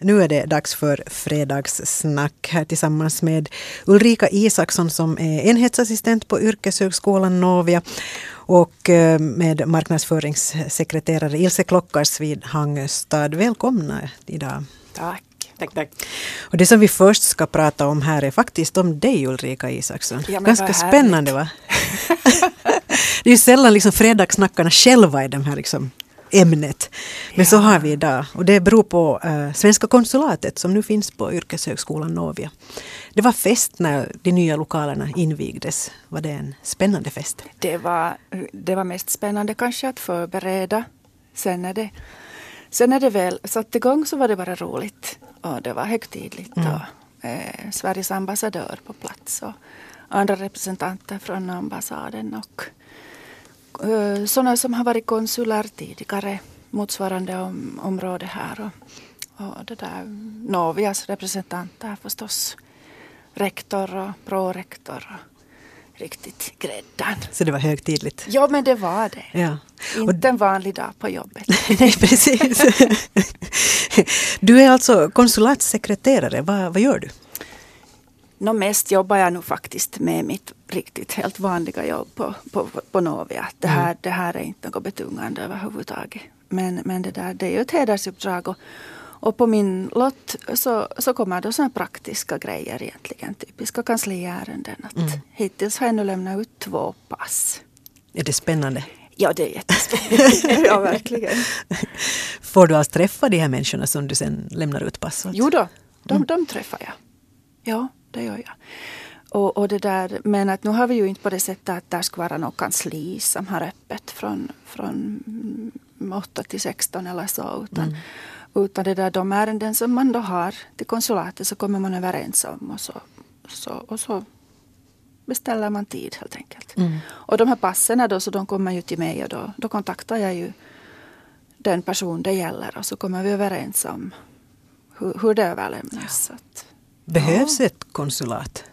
Nu är det dags för fredagssnack här tillsammans med Ulrika Isaksson som är enhetsassistent på Yrkeshögskolan Novia och eh, med marknadsföringssekreterare Ilse Klockarsvid Hangöstad. Välkomna idag. Tack. Tack, tack. Och det som vi först ska prata om här är faktiskt om dig Ulrika Isaksson. Ja, Ganska spännande va? det är ju sällan liksom fredagssnackarna själva är de här liksom ämnet. Men ja. så har vi idag och det beror på äh, Svenska konsulatet som nu finns på Yrkeshögskolan Novia. Det var fest när de nya lokalerna invigdes. Var det en spännande fest? Det var, det var mest spännande kanske att förbereda. Sen när det, sen när det väl satte igång så var det bara roligt. Och det var högtidligt. Mm. Och, eh, Sveriges ambassadör på plats och andra representanter från ambassaden och sådana som har varit konsuler tidigare, motsvarande om, område här. Och, och det där Novias representanter förstås. Rektor och prorektor. Och riktigt gräddan. Så det var högtidligt? Ja, men det var det. Ja. Inte en vanlig dag på jobbet. Nej, precis. du är alltså konsulatsekreterare. Vad, vad gör du? No, mest jobbar jag nog faktiskt med mitt riktigt helt vanliga jobb på, på, på Novia. Det här, mm. det här är inte något betungande överhuvudtaget. Men, men det, där, det är ju ett hedersuppdrag. Och, och på min lott så, så kommer då sådana praktiska grejer egentligen. Typiska kansliärenden. Att mm. Hittills har jag nu lämnat ut två pass. Är det spännande? Ja, det är jättespännande. ja, verkligen. Får du alls träffa de här människorna som du sen lämnar ut pass åt? Jo då, de, mm. de träffar jag. Ja det gör jag. Och, och, det där, men att nu har vi ju inte på det sättet att där ska vara något kansli som har öppet från, från 8 till 16 eller så. Utan, mm. utan det där, de ärenden som man då har till konsulatet så kommer man överens om och så, så, och så beställer man tid helt enkelt. Mm. Och de här passen då, så de kommer ju till mig och då, då kontaktar jag ju den person det gäller och så kommer vi överens om hur, hur det överlämnas. Ja. Behövs ja. ett konsulat?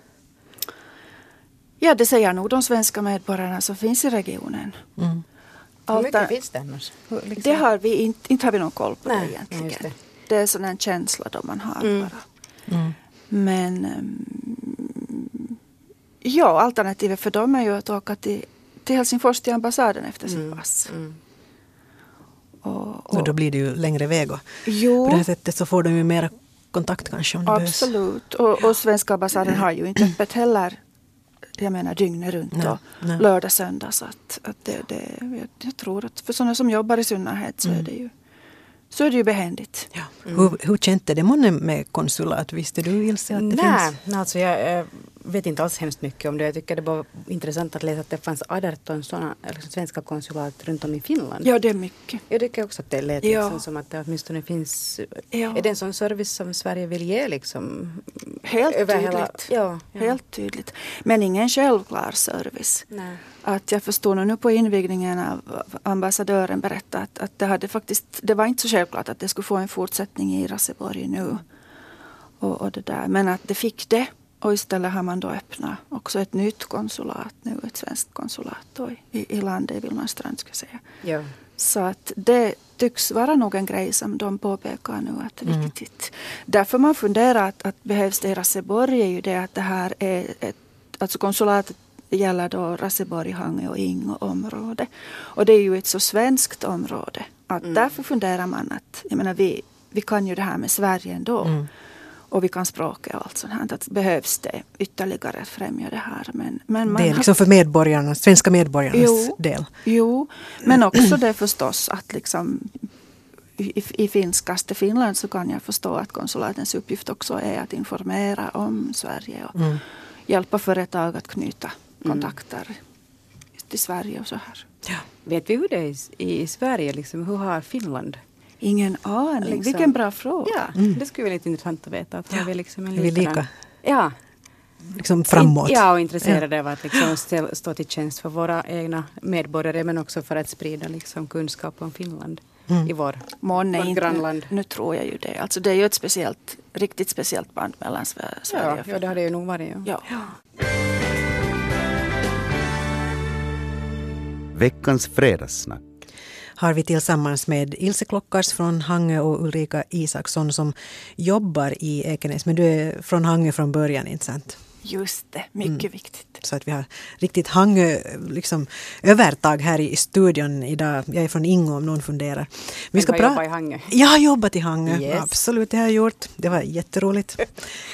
Ja, det säger nog de svenska medborgarna som finns i regionen. Mm. Hur mycket finns det annars? Liksom? Det har vi inte, inte har vi någon koll på Nej, det egentligen. Det. det. är sån en känsla då man har mm. bara. Mm. Men um, ja, alternativet för dem är ju att åka till, till Helsingfors till ambassaden efter sitt mm. pass. Mm. Och, och, då blir det ju längre väg och jo. på det här sättet så får de ju mera kontakt kanske om det Absolut. Och, och svenska ambassaden har ju inte öppet heller jag menar dygnet runt nej, och nej. lördag, söndag. Så att, att det, det, jag, jag, tror att för sådana som jobbar i synnerhet så mm. är det ju så är det ju behändigt. Ja. Mm. Hur, hur känns det månne med konsulat? Visste du Ilse att det Nej, finns? Alltså jag, jag vet inte alls hemskt mycket om det. Jag tycker det var intressant att läsa att det fanns 18 sådana liksom, svenska konsulat runt om i Finland. Ja, det är mycket. Jag tycker också att det lät ja. liksom, som att det åtminstone finns... Ja. Är det en sån service som Sverige vill ge liksom? Helt tydligt. Hela, ja, ja, Helt tydligt. Men ingen självklar service. Nej att jag förstår nu på invigningen av ambassadören berätta att, att det, hade faktiskt, det var inte så självklart att det skulle få en fortsättning i Raseborg nu. Och, och det där. Men att det fick det. Och istället har man då öppnat också ett nytt konsulat nu, ett svenskt konsulat då, i, i landet, i Vilmanstrand ska jag säga. Ja. Så att det tycks vara nog en grej som de påpekar nu att det är mm. viktigt. Därför man funderar att, att behövs det i Raseborg är ju det att det här är ett, alltså konsulatet gäller då Raseborg, Hangö och Ingo område. Och det är ju ett så svenskt område att mm. därför funderar man att jag menar, vi, vi kan ju det här med Sverige ändå. Mm. Och vi kan språket och allt sånt här. Att behövs det ytterligare främja det här. Men, men man det är liksom för medborgarna, svenska medborgarnas jo, del. Jo, men också det förstås att liksom i, i finskaste Finland så kan jag förstå att konsulatens uppgift också är att informera om Sverige och mm. hjälpa företag att knyta Mm. kontakter mm. till Sverige och så här. Ja. Vet vi hur det är i, i Sverige? Liksom, hur har Finland Ingen aning. Liksom. Vilken bra fråga. Ja, mm. Det skulle vara lite intressant att veta. Att ja. vi liksom är vi lika? Ja. Liksom framåt? Ja, och intresserade av att liksom stå till tjänst för våra egna medborgare men också för att sprida liksom kunskap om Finland mm. i vår, Månne vårt grannland. Nu, nu, tror jag ju det. Alltså det är ju ett speciellt, riktigt speciellt band mellan Sverige och Finland. Ja, ja, det har det ju nog varit. Ja. ja. Veckans fredagssnack har vi tillsammans med Ilse Klockars från Hangö och Ulrika Isaksson som jobbar i Ekenäs. Men du är från Hangö från början, inte sant? Just det, mycket mm. viktigt. Så att vi har riktigt Hangö liksom, övertag här i studion idag. Jag är från Ingo om någon funderar. Vi ska har jobbat i Hangö? Jag har jobbat i Hangö, yes. absolut det har jag gjort. Det var jätteroligt.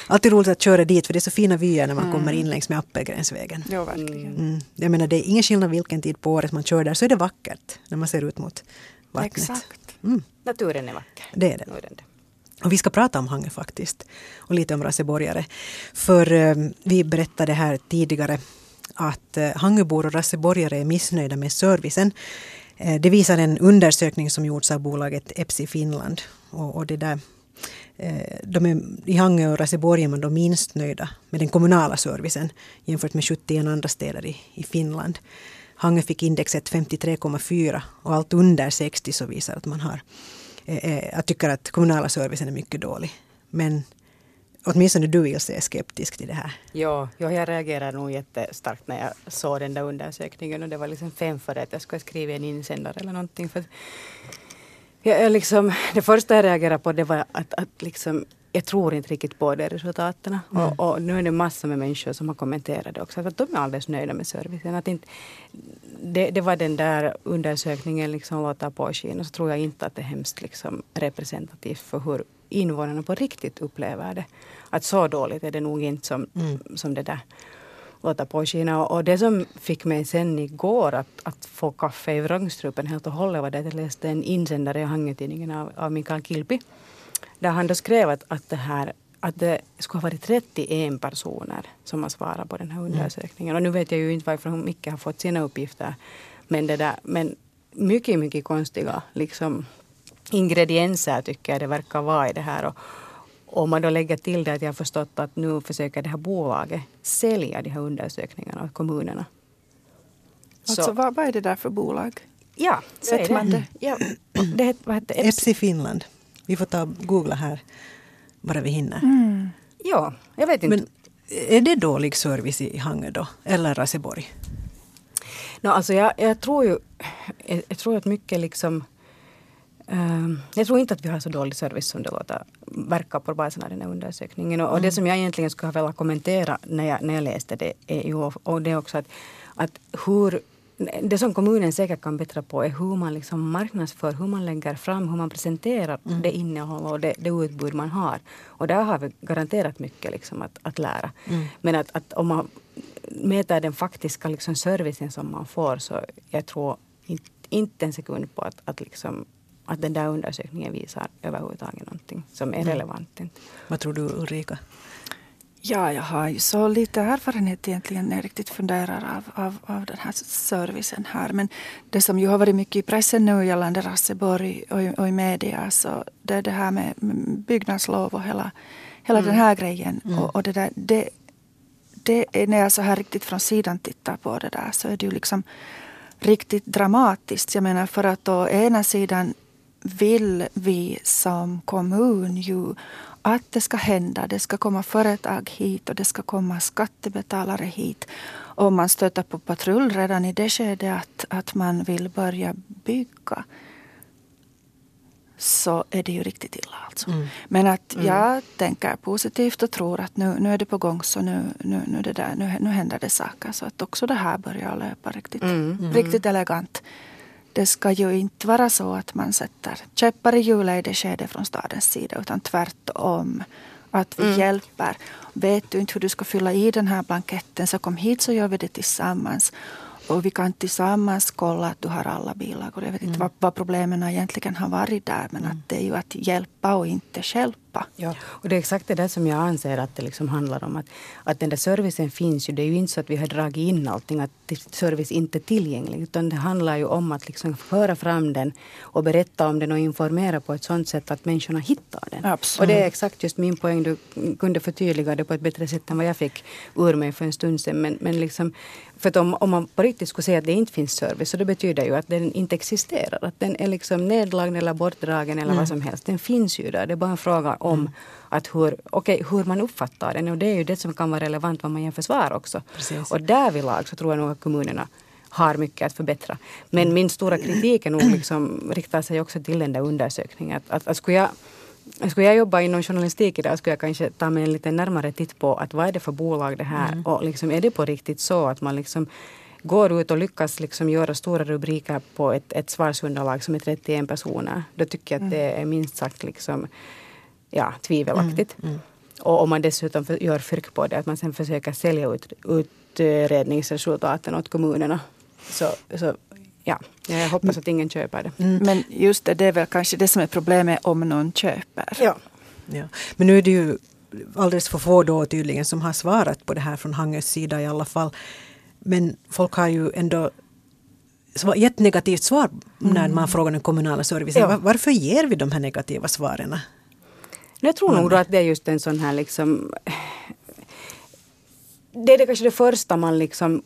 Alltid roligt att köra dit för det är så fina vyer när man mm. kommer in längs med Appelgränsvägen. Ja, verkligen. Mm. Jag menar det är ingen skillnad vilken tid på året man kör där så är det vackert när man ser ut mot vattnet. Exakt. Mm. Naturen är vacker. Det är det. Och vi ska prata om Hangö faktiskt. Och lite om raseborgare. För eh, vi berättade här tidigare att eh, Hangöbor och raseborgare är missnöjda med servicen. Eh, det visar en undersökning som gjorts av bolaget EPSI Finland. Och, och det där, eh, de är, I Hangö och Raseborg är man då minst nöjda med den kommunala servicen jämfört med 71 andra städer i, i Finland. Hangö fick indexet 53,4 och allt under 60 så visar att man har Eh, eh, jag tycker att kommunala servicen är mycket dålig. Men åtminstone du Ilse är skeptisk till det här. Ja, jag reagerade nog jättestarkt när jag såg den där undersökningen och det var liksom fem för att jag skulle skriva en insändare eller någonting. För jag, liksom, det första jag reagerade på det var att, att liksom, jag tror inte riktigt på de resultaten. Mm. Och, och, nu är det massor med människor som har kommenterat det också, att de är alldeles nöjda med servicen. Att inte, det, det var den där undersökningen liksom låter påskina, så tror jag inte att det är hemskt liksom representativt för hur invånarna på riktigt upplever det. Att så dåligt är det nog inte som, mm. som det där låter påskina. Och det som fick mig sen igår att, att få kaffe i vrångstrupen helt och hållet var det att jag läste en insändare i Hangötidningen av, av Mikael Kilpi där han då skrev att, att, det här, att det skulle ha varit 31 personer som har svarat på den här mm. undersökningen. Och nu vet jag ju inte varifrån Micke har fått sina uppgifter. Men, det där, men mycket, mycket konstiga liksom, ingredienser tycker jag det verkar vara i det här. Och, om man då lägger till det att jag har förstått att nu försöker det här bolaget sälja de här undersökningarna åt kommunerna. Alltså vad, vad är det där för bolag? Ja, Vet man det? Ja, det vad heter Epsi Finland. Vi får ta googla här bara vi hinner. Mm. Ja, jag vet inte. Men är det dålig service i Hangö då? Eller Raseborg? No, alltså jag, jag tror ju jag, jag, tror att mycket liksom um, jag tror inte att vi har så dålig service som det låter verka på basen av den här undersökningen. Och, mm. och, det som jag egentligen skulle ha velat kommentera när jag, när jag läste det är ju och det är också att, att hur det som kommunen säkert kan bättra på är hur man liksom marknadsför, hur man lägger fram, hur man presenterar mm. det innehåll och det, det utbud man har. Och där har vi garanterat mycket liksom att, att lära. Mm. Men att, att om man mäter den faktiska liksom servicen som man får så jag tror inte, inte en sekund på att, att, liksom, att den där undersökningen visar överhuvudtaget någonting som är mm. relevant. Vad tror du Ulrika? Ja, jag har ju så lite erfarenhet egentligen när jag riktigt funderar av, av, av den här servicen här. Men det som ju har varit mycket i pressen nu gällande Rasseborg och, i, och i media så det är det här med byggnadslov och hela, hela mm. den här grejen. Mm. Och, och, det där, det, det är när jag så här riktigt från sidan tittar på det där så är det ju liksom riktigt dramatiskt. Jag menar för att å ena sidan vill vi som kommun ju att det ska hända. Det ska komma företag hit och det ska komma skattebetalare hit. Om man stöter på patrull redan i det skedet att, att man vill börja bygga så är det ju riktigt illa. Alltså. Mm. Men att mm. jag tänker positivt och tror att nu, nu är det på gång så nu, nu, nu, det där, nu, nu händer det saker. Så att också det här börjar löpa riktigt, mm. mm. riktigt elegant det ska ju inte vara så att man sätter käppar i hjulet i det skedet från stadens sida utan tvärtom. Att vi mm. hjälper. Vet du inte hur du ska fylla i den här blanketten så kom hit så gör vi det tillsammans. Och vi kan tillsammans kolla att du har alla bilagor. Jag vet inte mm. vad, vad problemen egentligen har varit där men mm. att det är ju att hjälpa och inte stjälpa hjälpa. Ja, och det är exakt det där som jag anser att det liksom handlar om. Att, att den där servicen finns ju. Det är ju inte så att vi har dragit in allting, att service inte är tillgänglig. Utan det handlar ju om att liksom föra fram den och berätta om den och informera på ett sådant sätt att människorna hittar den. Absolut. Och det är exakt just min poäng. Du kunde förtydliga det på ett bättre sätt än vad jag fick ur mig för en stund sedan. Men, men liksom, för att om, om man på riktigt skulle säga att det inte finns service så det betyder ju att den inte existerar. Att den är liksom nedlagd eller bortdragen eller mm. vad som helst. Den finns ju där. Det är bara en fråga om mm. att hur, okay, hur man uppfattar den. Och det är ju det som kan vara relevant vad man jämför svar också. Precis. Och därvidlag så tror jag nog att kommunerna har mycket att förbättra. Men min stora kritik är nog liksom, riktar sig också till den där undersökningen. Att, att, att skulle jag skulle jag jobba inom journalistik idag skulle jag kanske ta mig en lite närmare titt på att vad är det för bolag det här mm. och liksom, är det på riktigt så att man liksom går ut och lyckas liksom göra stora rubriker på ett, ett svarsunderlag som är 31 personer. Då tycker jag att det är minst sagt liksom, ja, tvivelaktigt. Mm. Mm. Och om man dessutom gör fyrk på det, att man sen försöker sälja ut utredningsresultaten åt kommunerna. Så, så ja, jag hoppas att ingen köper det. Mm. Men just det, det är väl kanske det som är problemet om någon köper. Ja. ja. Men nu är det ju alldeles för få då tydligen som har svarat på det här från Hangers sida i alla fall. Men folk har ju ändå gett negativt svar när mm. man frågar den kommunala servicen. Ja. Varför ger vi de här negativa svaren? Jag tror nog att det är just en sån här liksom det är det kanske det första man liksom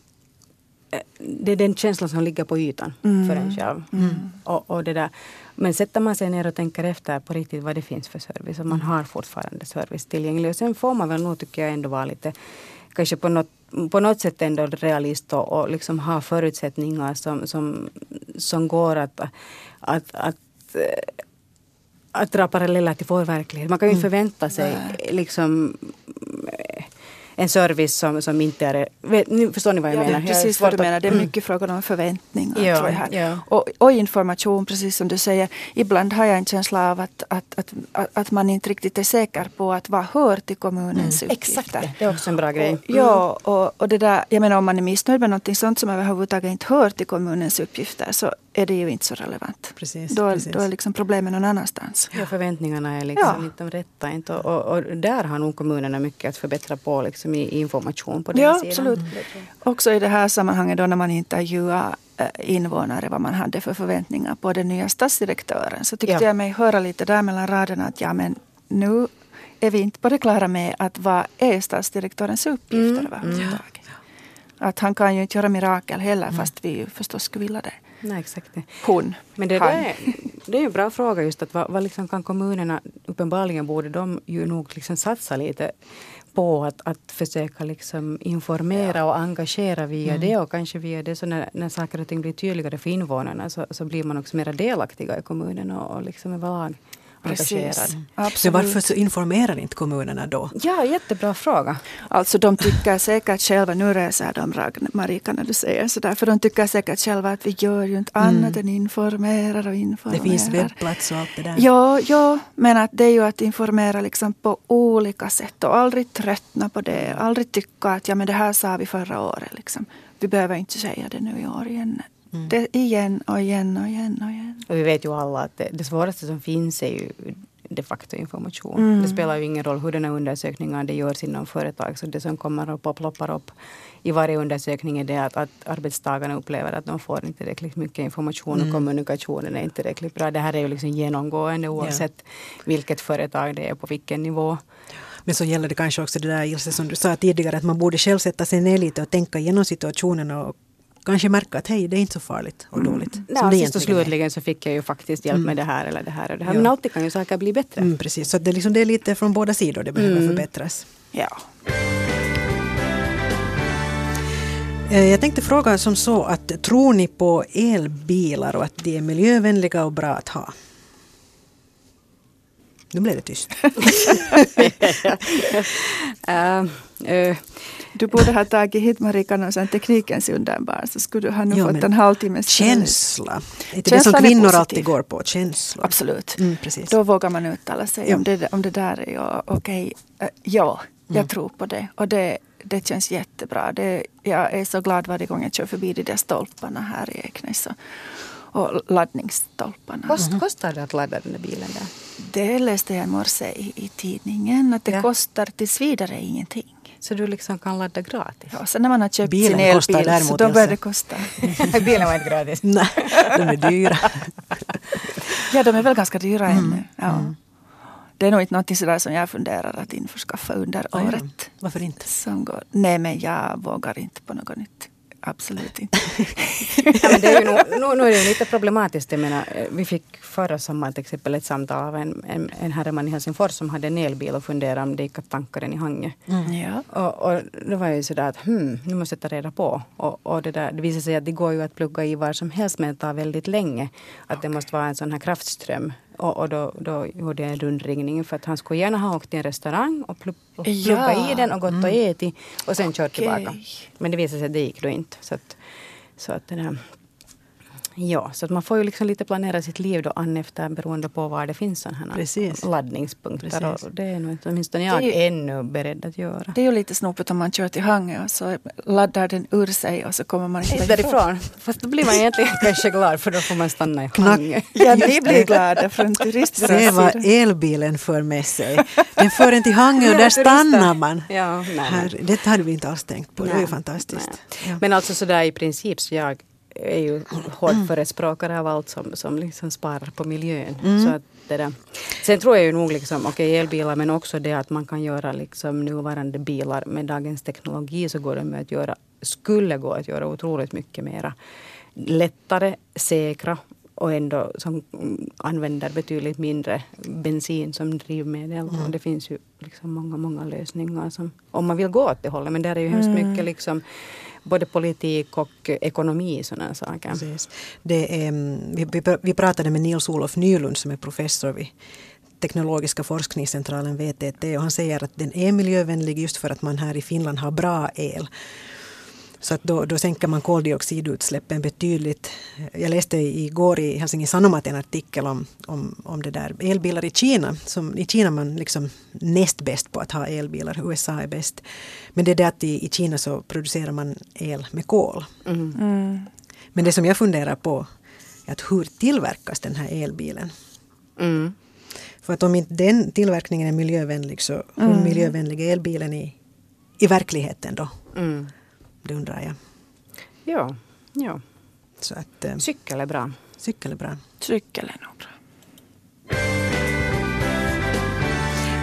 eh, det är den känslan som ligger på ytan mm. för en själv. Mm. Och, och, det där. Men sätter man sig ner och tänker efter på riktigt vad det finns för service och man har fortfarande service tillgänglig. Och sen får man väl nog tycker jag ändå vara lite kanske på något, på något sätt ändå realist och, och liksom ha förutsättningar som, som, som går att, att, att att dra paralleller till vår verklighet. Man kan ju inte mm. förvänta sig liksom en service som, som inte är... Nu förstår ni vad jag ja, menar? Det precis vad du menar. Det är mycket frågan om förväntningar. Ja, tror jag. Ja. Och, och, information, precis som du säger. Ibland har jag en känsla av att, att, att, att, man inte riktigt är säker på att vad hör till kommunens mm. uppgifter. Exakt, det är också en bra grej. Och, ja, och, och det där, jag menar om man är missnöjd med någonting sånt som överhuvudtaget inte hör till kommunens uppgifter så är det ju inte så relevant. Precis, då, precis. då är liksom problemet någon annanstans. Ja, förväntningarna är liksom ja. inte de rätta. Inte. Och, och, där har nog kommunerna mycket att förbättra på liksom i information på den ja, sidan. Absolut. Mm. Också i det här sammanhanget då när man intervjuar eh, invånare vad man hade för förväntningar på den nya stadsdirektören så tyckte ja. jag mig höra lite där mellan raderna att ja men nu är vi inte på det klara med att vad är stadsdirektörens uppgifter mm. överhuvudtaget. Mm. Att han kan ju inte göra mirakel heller mm. fast vi förstås skulle vilja det. Nej, exakt. Hon. Men det, är, det är en bra fråga just att vad, vad liksom kan kommunerna, uppenbarligen borde de ju nog liksom satsa lite på att, att försöka liksom informera ja. och engagera via mm. det och kanske via det så när, när saker och ting blir tydligare för invånarna så, så blir man också mer delaktiga i kommunen och, och liksom överlag engagerad. Men varför så informerar inte kommunerna då? Ja, jättebra fråga. Alltså de tycker säkert själva, nu reser de Marika när du säger sådär, för de tycker säkert själva att vi gör ju inte annat mm. än informerar och informerar. Det finns webbplats och allt det där. Ja, ja, men att det är ju att informera liksom på olika sätt och aldrig tröttna på det. Aldrig tycka att ja men det här sa vi förra året. Liksom. Vi behöver inte säga det nu i år igen. Mm. Det, igen och igen och igen och igen. Och vi vet ju alla att det, det svåraste som finns är ju de facto information. Mm. Det spelar ju ingen roll hur den här undersökningen det görs inom företag. Så det som kommer upp och ploppar upp i varje undersökning är det att, att arbetstagarna upplever att de får inte tillräckligt mycket information mm. och kommunikationen är inte tillräckligt bra. Det här är ju liksom genomgående oavsett ja. vilket företag det är på vilken nivå. Men så gäller det kanske också det där Ilse som du sa tidigare att man borde själv sätta sig ner lite och tänka igenom situationen och kanske märka att hej, det är inte så farligt och mm. dåligt. Mm. Ja, sist och slutligen så fick jag ju faktiskt hjälp mm. med det här eller det här och det här. Ja. Men alltid kan ju saker bli bättre. Mm, precis, så det, liksom, det är lite från båda sidor det behöver mm. förbättras. Ja. Eh, jag tänkte fråga som så att tror ni på elbilar och att de är miljövänliga och bra att ha? Nu blev det tyst. uh, uh, du borde ha tagit hit Marika någon teknikens underbar så skulle du ha nu jo, fått en halvtimmes Känsla. Det är det som kvinnor alltid går på, känslor. Absolut. Mm, precis. Då vågar man uttala sig ja. om, det, om det där är ja, okej. Okay. Uh, ja, jag mm. tror på det. Och det, det känns jättebra. Det, jag är så glad varje gång jag kör förbi de där stolparna här i Eknäs. Och, laddningsstolparna. Kost, mm. Kostar det att ladda den där bilen där? Det läste jag i morse i, i tidningen. Att det ja. kostar tills vidare ingenting. Så du liksom kan ladda gratis? Ja, sen när man har köpt Bilen sin elbil kostar däremot, så då börjar det kosta. Bilen var inte gratis? Nej, de är dyra. ja, de är väl ganska dyra mm. ännu. Ja. Mm. Det är nog inte något sådär som jag funderar att införskaffa under ja, året. Varför inte? Som går. Nej, men jag vågar inte på något nytt. Absolut inte. ja, men det är ju nog, nu, nu är det lite problematiskt. Jag menar, vi fick förra sommaren till exempel ett samtal av en, en, en herreman i Helsingfors som hade en elbil och funderade om det gick att tanka den i Hangö. Mm. Ja. Och, och då var jag ju sådär att hmm, nu måste jag ta reda på. Och, och det, där, det visade sig att det går ju att plugga i var som helst men det tar väldigt länge. Att okay. det måste vara en sån här kraftström. Och, och då, då gjorde jag en rundringning för att han skulle gärna ha åkt till en restaurang och, plugga ja. i den och gått och mm. ätit och sen kört okay. tillbaka. Men det visade sig att det gick då inte. Så att, så att det där, Ja, så att man får ju liksom lite planera sitt liv då an efter beroende på var det finns sådana Precis. laddningspunkter. Precis. Och det är nog åtminstone jag ju, ännu beredd att göra. Det är ju lite snopet om man kör till Hangö och så laddar den ur sig och så kommer man inte därifrån. Fast då blir man egentligen kanske glad för då får man stanna i Hangö. Ja, ni blir glada från turistbranschen. Se vad elbilen för med sig. Den för en till Hangö och där stannar man. Ja, nej, Här, det hade vi inte alls tänkt på. Nej, det är ju fantastiskt. Ja. Men alltså sådär i princip så jag är ju hård förespråkare av allt som, som liksom sparar på miljön. Mm. Så att det där. Sen tror jag ju nog liksom, okej okay, elbilar men också det att man kan göra liksom nuvarande bilar med dagens teknologi så går det med att göra, skulle gå att göra otroligt mycket mera lättare, säkra och ändå som använder betydligt mindre bensin som drivmedel. Mm. Och det finns ju liksom många, många lösningar som, om man vill gå åt det hållet. Men där är ju hemskt mm. mycket liksom både politik och ekonomi sådana saker. Precis. Det är, mm, vi, vi pratade med Nils-Olof Nylund som är professor vid Teknologiska forskningscentralen VTT och han säger att den är miljövänlig just för att man här i Finland har bra el. Så att då, då sänker man koldioxidutsläppen betydligt. Jag läste igår i Helsingin Sanomat en artikel om, om, om det där elbilar i Kina. Som, I Kina är man liksom näst bäst på att ha elbilar, USA är bäst. Men det är det att i, i Kina så producerar man el med kol. Mm. Mm. Men det som jag funderar på är att hur tillverkas den här elbilen? Mm. För att om inte den tillverkningen är miljövänlig så hur mm. miljövänlig är elbilen i, i verkligheten då? Det undrar jag. Ja, ja. Så att, eh, cykel är bra. Cykel är bra. Cykel är nog bra.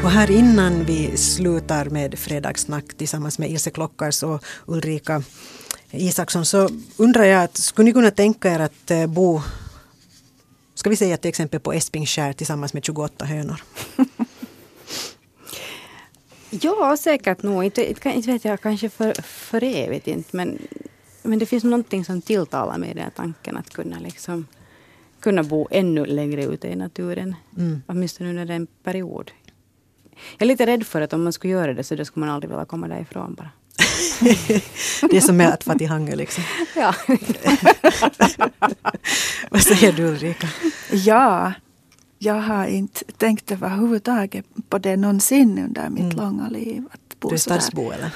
Och här innan vi slutar med fredagssnack tillsammans med Ilse Klockars och Ulrika Isaksson så undrar jag att skulle ni kunna tänka er att eh, bo Ska vi säga till exempel på Espingskär tillsammans med 28 hönor? Ja, säkert nog. Inte, inte, inte vet jag, kanske för, för evigt inte. Men, men det finns någonting som tilltalar mig i den tanken att kunna, liksom, kunna bo ännu längre ute i naturen. Mm. Åtminstone under en period. Jag är lite rädd för att om man skulle göra det så skulle man aldrig vilja komma därifrån bara. det är som med att Hangö liksom. Ja. Vad säger du Ulrika? Ja, jag har inte tänkt överhuvudtaget på det någonsin under mitt mm. långa liv. Att bo du är stadsbo eller?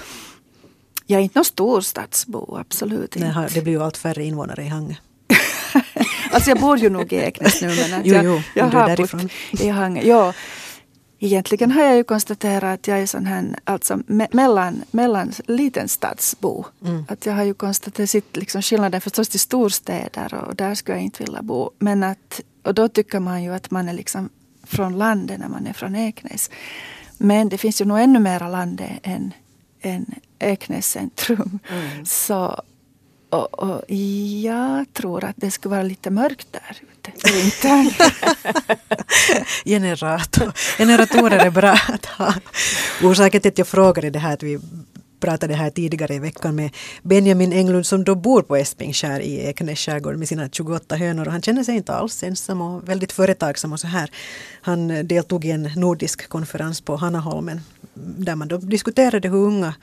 Jag är inte någon storstadsbo, absolut inte. Nej, det blir ju allt färre invånare i Hangö. alltså jag bor ju nog i Eknäs nu men att jo, jag, jo, jag har därifrån. i Hangö. Ja, egentligen har jag ju konstaterat att jag är sån här, alltså me mellan, mellan liten stadsbo. Mm. Att jag har ju konstaterat liksom skillnaden förstås till storstäder och där skulle jag inte vilja bo. Men att och då tycker man ju att man är liksom från landet när man är från Eknäs. Men det finns ju nog ännu mera landet än, än Eknäs centrum. Mm. Så och, och, jag tror att det skulle vara lite mörkt där ute Generator. Generatorer är bra att ha. Orsaken till att jag frågade det här att vi pratade här tidigare i veckan med Benjamin Englund som då bor på Espingskär i Ekenäs skärgård med sina 28 hönor och han känner sig inte alls ensam och väldigt företagsam och så här. Han eh, deltog i en nordisk konferens på Hanaholmen där man då diskuterade hur unga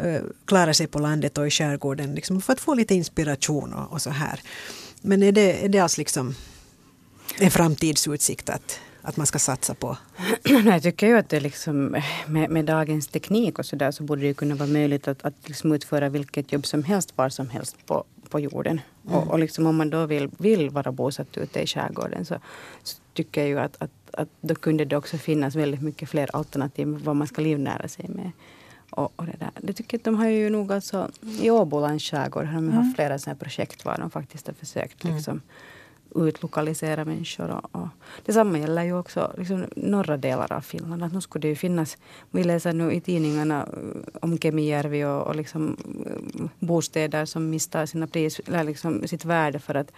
klara klarar sig på landet och i skärgården liksom, för att få lite inspiration och, och så här. Men är det, är det alls liksom en framtidsutsikt att att man ska satsa på? jag tycker ju att det liksom, med, med dagens teknik och så där så borde det kunna vara möjligt att, att liksom utföra vilket jobb som helst var som helst på, på jorden. Mm. Och, och liksom om man då vill, vill vara bosatt ute i skärgården så, så tycker jag ju att, att, att då kunde det också finnas väldigt mycket fler alternativ vad man ska livnära sig med. Och, och det, där. det tycker jag de har ju nog alltså, i Åbolands skärgård har de mm. haft flera sådana projekt var de faktiskt har försökt mm. Utlokalisera människor. Och, och detsamma gäller ju också liksom, norra delar av Finland. Att nu skulle det ju finnas, vi läser nu i tidningarna eh, om Kemijärvi och, och liksom, eh, bostäder som mister sina pris, eller liksom sitt värde för att,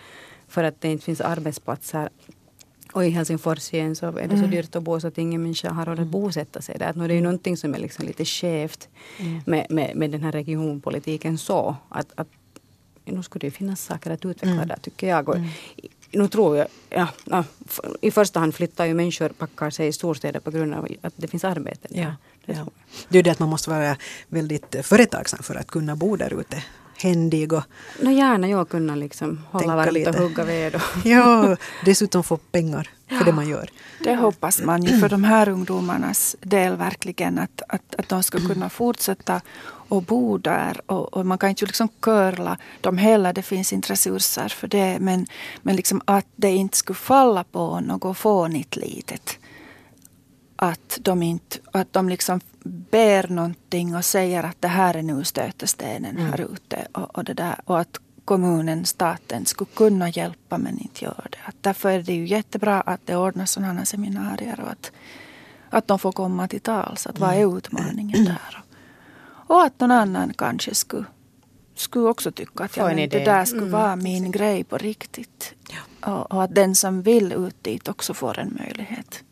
för att det inte finns arbetsplatser. Och i Helsingfors igen så är det så mm. dyrt att bo så att ingen människa har råd att bosätta sig där. Att nu är det ju någonting som är liksom lite skevt mm. med, med, med den här regionpolitiken så. Att, att nu skulle det finnas saker att utveckla mm. där tycker jag. Och, mm nu tror jag, ja, ja, i första hand flyttar ju människor, packar sig i storstäder på grund av att det finns arbete. Ja, det, ja. det är det att man måste vara väldigt företagsam för att kunna bo där ute. Händig och no, gärna jag kunna liksom hålla varmt och hugga ved. Och ja, dessutom få pengar för ja, det man gör. Det hoppas man ju för de här ungdomarnas del verkligen att, att, att de ska kunna fortsätta och bo där. Och, och, man kan inte liksom curla dem heller, det finns inte resurser för det. Men, men liksom att det inte skulle falla på något fånigt litet. Att de, inte, att de liksom ber någonting och säger att det här är nu stötestenen mm. här ute. Och, och, det där, och att kommunen, staten skulle kunna hjälpa men inte gör det. Att därför är det ju jättebra att det ordnas sådana seminarier och att, att de får komma till tals. Att vad är mm. utmaningen där? Och att någon annan kanske skulle, skulle också tycka att ja, men det där skulle mm. vara min grej på riktigt. Ja. Och, och, att den som vill ut dit också får en möjlighet.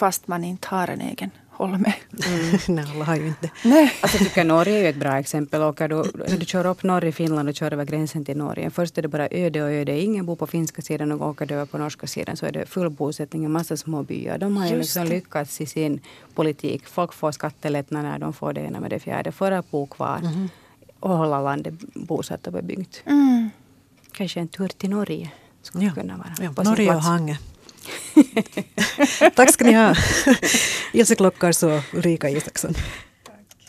Fast man inte har en egen hålla med. Mm. Nej, alla har ju inte Nej. Alltså, jag tycker Norge är ju ett bra exempel. Åker du, du kör upp norr i Finland och kör över gränsen till Norge. Först är det bara öde och öde. Ingen bor på finska sidan och åker du över på norska sidan så är det full bosättning och massa små byar. De har ju liksom lyckats i sin politik. Folk får skattelättnader, de får det ena med det fjärde för att bo kvar mm. och hålla landet bosatt och bebyggt. Mm. Kanske en tur till Norge skulle ja. kunna vara ja, Norge och Hange. Tack ska ni ha. Ilse Klockars och Ulrika Isaksson.